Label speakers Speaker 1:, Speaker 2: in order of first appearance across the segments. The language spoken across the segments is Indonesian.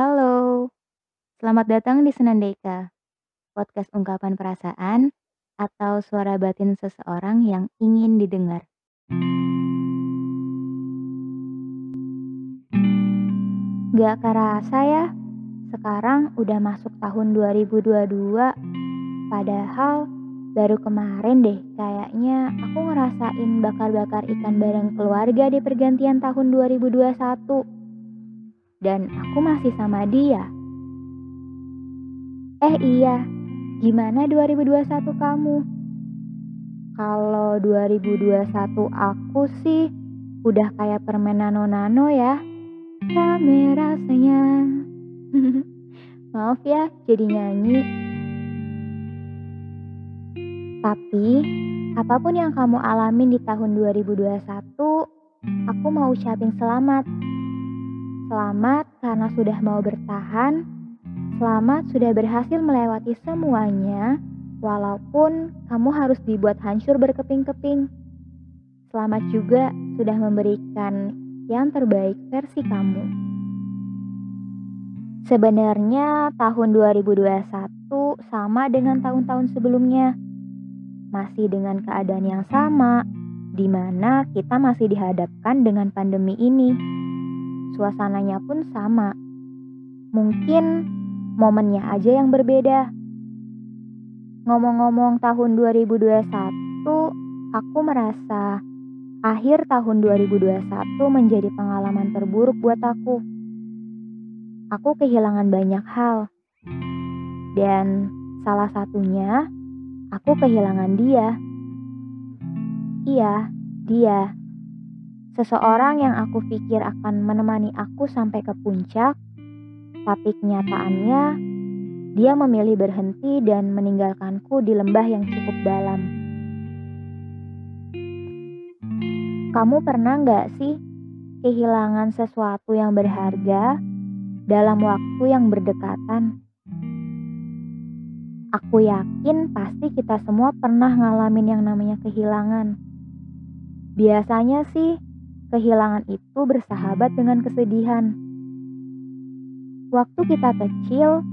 Speaker 1: Halo, selamat datang di Senandeka, podcast ungkapan perasaan atau suara batin seseorang yang ingin didengar. Gak kerasa ya, sekarang udah masuk tahun 2022, padahal baru kemarin deh kayaknya aku ngerasain bakar-bakar ikan bareng keluarga di pergantian tahun 2021 dan aku masih sama dia. Eh iya, gimana 2021 kamu? Kalau 2021 aku sih udah kayak permen nano-nano ya. Rame rasanya. Maaf ya jadi nyanyi. Tapi apa pun yang kamu alamin di tahun 2021, aku mau ucapin selamat Selamat karena sudah mau bertahan. Selamat sudah berhasil melewati semuanya, walaupun kamu harus dibuat hancur berkeping-keping. Selamat juga sudah memberikan yang terbaik versi kamu. Sebenarnya tahun 2021 sama dengan tahun-tahun sebelumnya. Masih dengan keadaan yang sama, di mana kita masih dihadapkan dengan pandemi ini suasananya pun sama. Mungkin momennya aja yang berbeda. Ngomong-ngomong tahun 2021, aku merasa akhir tahun 2021 menjadi pengalaman terburuk buat aku. Aku kehilangan banyak hal. Dan salah satunya, aku kehilangan dia. Iya, dia Seseorang yang aku pikir akan menemani aku sampai ke puncak, tapi kenyataannya dia memilih berhenti dan meninggalkanku di lembah yang cukup dalam. Kamu pernah nggak sih kehilangan sesuatu yang berharga dalam waktu yang berdekatan? Aku yakin pasti kita semua pernah ngalamin yang namanya kehilangan. Biasanya sih kehilangan itu bersahabat dengan kesedihan. Waktu kita kecil,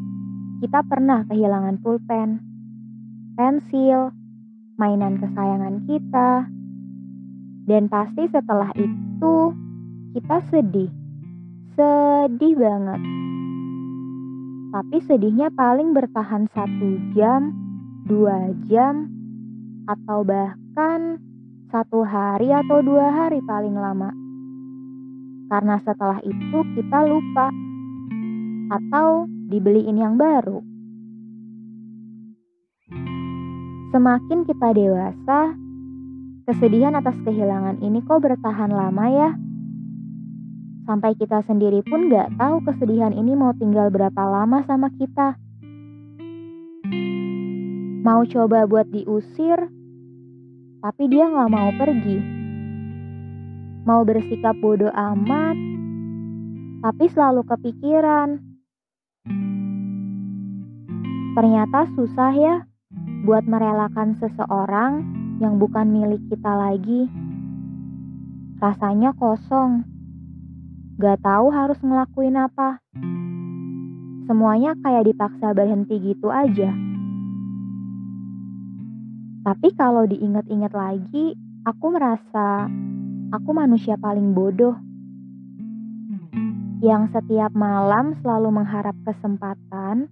Speaker 1: kita pernah kehilangan pulpen, pensil, mainan kesayangan kita, dan pasti setelah itu kita sedih, sedih banget. Tapi sedihnya paling bertahan satu jam, dua jam, atau bahkan satu hari atau dua hari paling lama. Karena setelah itu kita lupa atau dibeliin yang baru. Semakin kita dewasa, kesedihan atas kehilangan ini kok bertahan lama ya? Sampai kita sendiri pun gak tahu kesedihan ini mau tinggal berapa lama sama kita. Mau coba buat diusir, tapi dia nggak mau pergi. Mau bersikap bodoh amat, tapi selalu kepikiran. Ternyata susah ya buat merelakan seseorang yang bukan milik kita lagi. Rasanya kosong. Gak tahu harus ngelakuin apa. Semuanya kayak dipaksa berhenti gitu aja. Tapi kalau diingat-ingat lagi, aku merasa aku manusia paling bodoh. Yang setiap malam selalu mengharap kesempatan,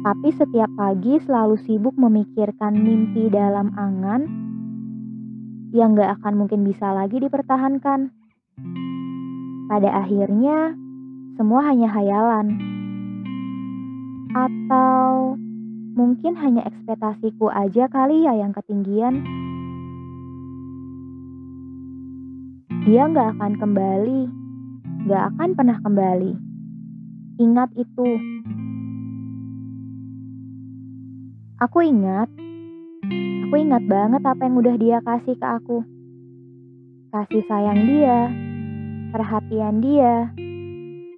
Speaker 1: tapi setiap pagi selalu sibuk memikirkan mimpi dalam angan yang gak akan mungkin bisa lagi dipertahankan. Pada akhirnya, semua hanya hayalan. Atau Mungkin hanya ekspektasiku aja kali ya yang ketinggian. Dia nggak akan kembali, nggak akan pernah kembali. Ingat itu. Aku ingat, aku ingat banget apa yang udah dia kasih ke aku. Kasih sayang dia, perhatian dia,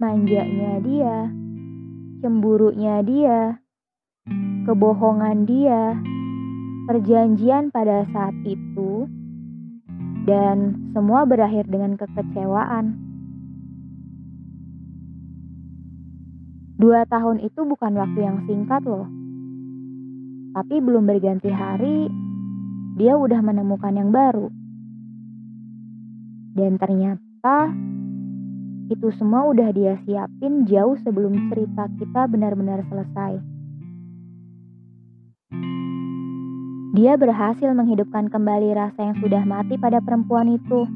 Speaker 1: manjanya dia, cemburunya dia, kebohongan dia, perjanjian pada saat itu, dan semua berakhir dengan kekecewaan. Dua tahun itu bukan waktu yang singkat loh. Tapi belum berganti hari, dia udah menemukan yang baru. Dan ternyata itu semua udah dia siapin jauh sebelum cerita kita benar-benar selesai. Dia berhasil menghidupkan kembali rasa yang sudah mati pada perempuan itu.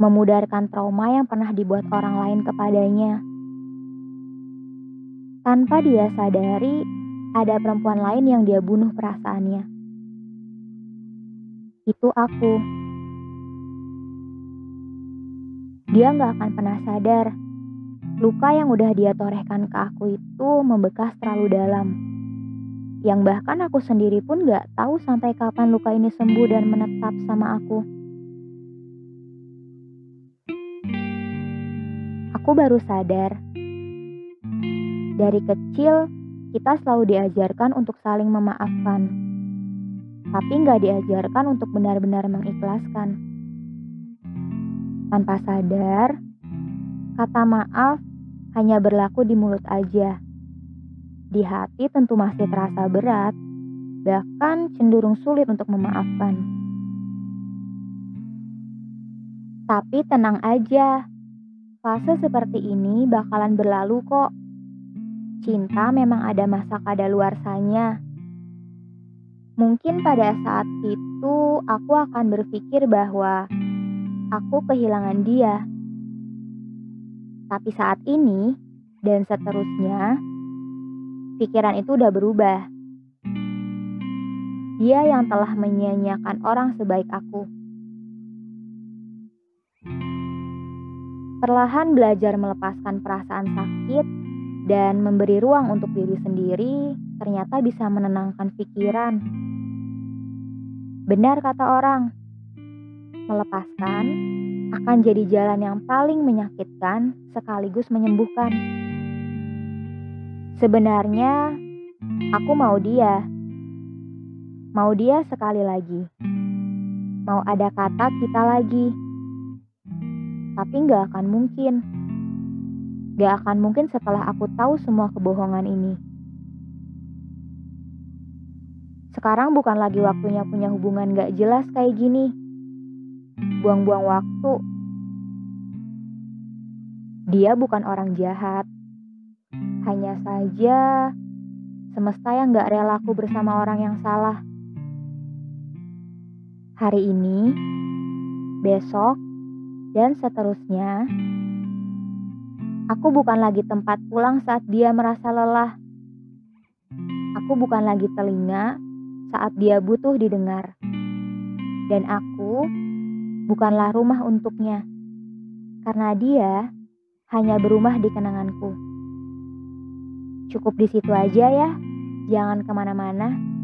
Speaker 1: Memudarkan trauma yang pernah dibuat orang lain kepadanya. Tanpa dia sadari, ada perempuan lain yang dia bunuh perasaannya. Itu aku. Dia gak akan pernah sadar, luka yang udah dia torehkan ke aku itu membekas terlalu dalam. Yang bahkan aku sendiri pun gak tahu sampai kapan luka ini sembuh dan menetap sama aku. Aku baru sadar dari kecil, kita selalu diajarkan untuk saling memaafkan, tapi nggak diajarkan untuk benar-benar mengikhlaskan. Tanpa sadar, kata maaf hanya berlaku di mulut aja. Di hati tentu masih terasa berat, bahkan cenderung sulit untuk memaafkan. Tapi tenang aja, fase seperti ini bakalan berlalu kok. Cinta memang ada masa kadaluarsanya. Mungkin pada saat itu aku akan berpikir bahwa aku kehilangan dia. Tapi saat ini dan seterusnya, pikiran itu udah berubah. Dia yang telah menyia-nyiakan orang sebaik aku. Perlahan belajar melepaskan perasaan sakit dan memberi ruang untuk diri sendiri ternyata bisa menenangkan pikiran. Benar kata orang, melepaskan akan jadi jalan yang paling menyakitkan sekaligus menyembuhkan. Sebenarnya, aku mau dia. Mau dia sekali lagi. Mau ada kata kita lagi. Tapi nggak akan mungkin Gak akan mungkin setelah aku tahu semua kebohongan ini. Sekarang bukan lagi waktunya punya hubungan gak jelas kayak gini. Buang-buang waktu. Dia bukan orang jahat. Hanya saja semesta yang gak rela aku bersama orang yang salah. Hari ini, besok, dan seterusnya Aku bukan lagi tempat pulang saat dia merasa lelah. Aku bukan lagi telinga saat dia butuh didengar. Dan aku bukanlah rumah untuknya. Karena dia hanya berumah di kenanganku. Cukup di situ aja ya. Jangan ke mana-mana.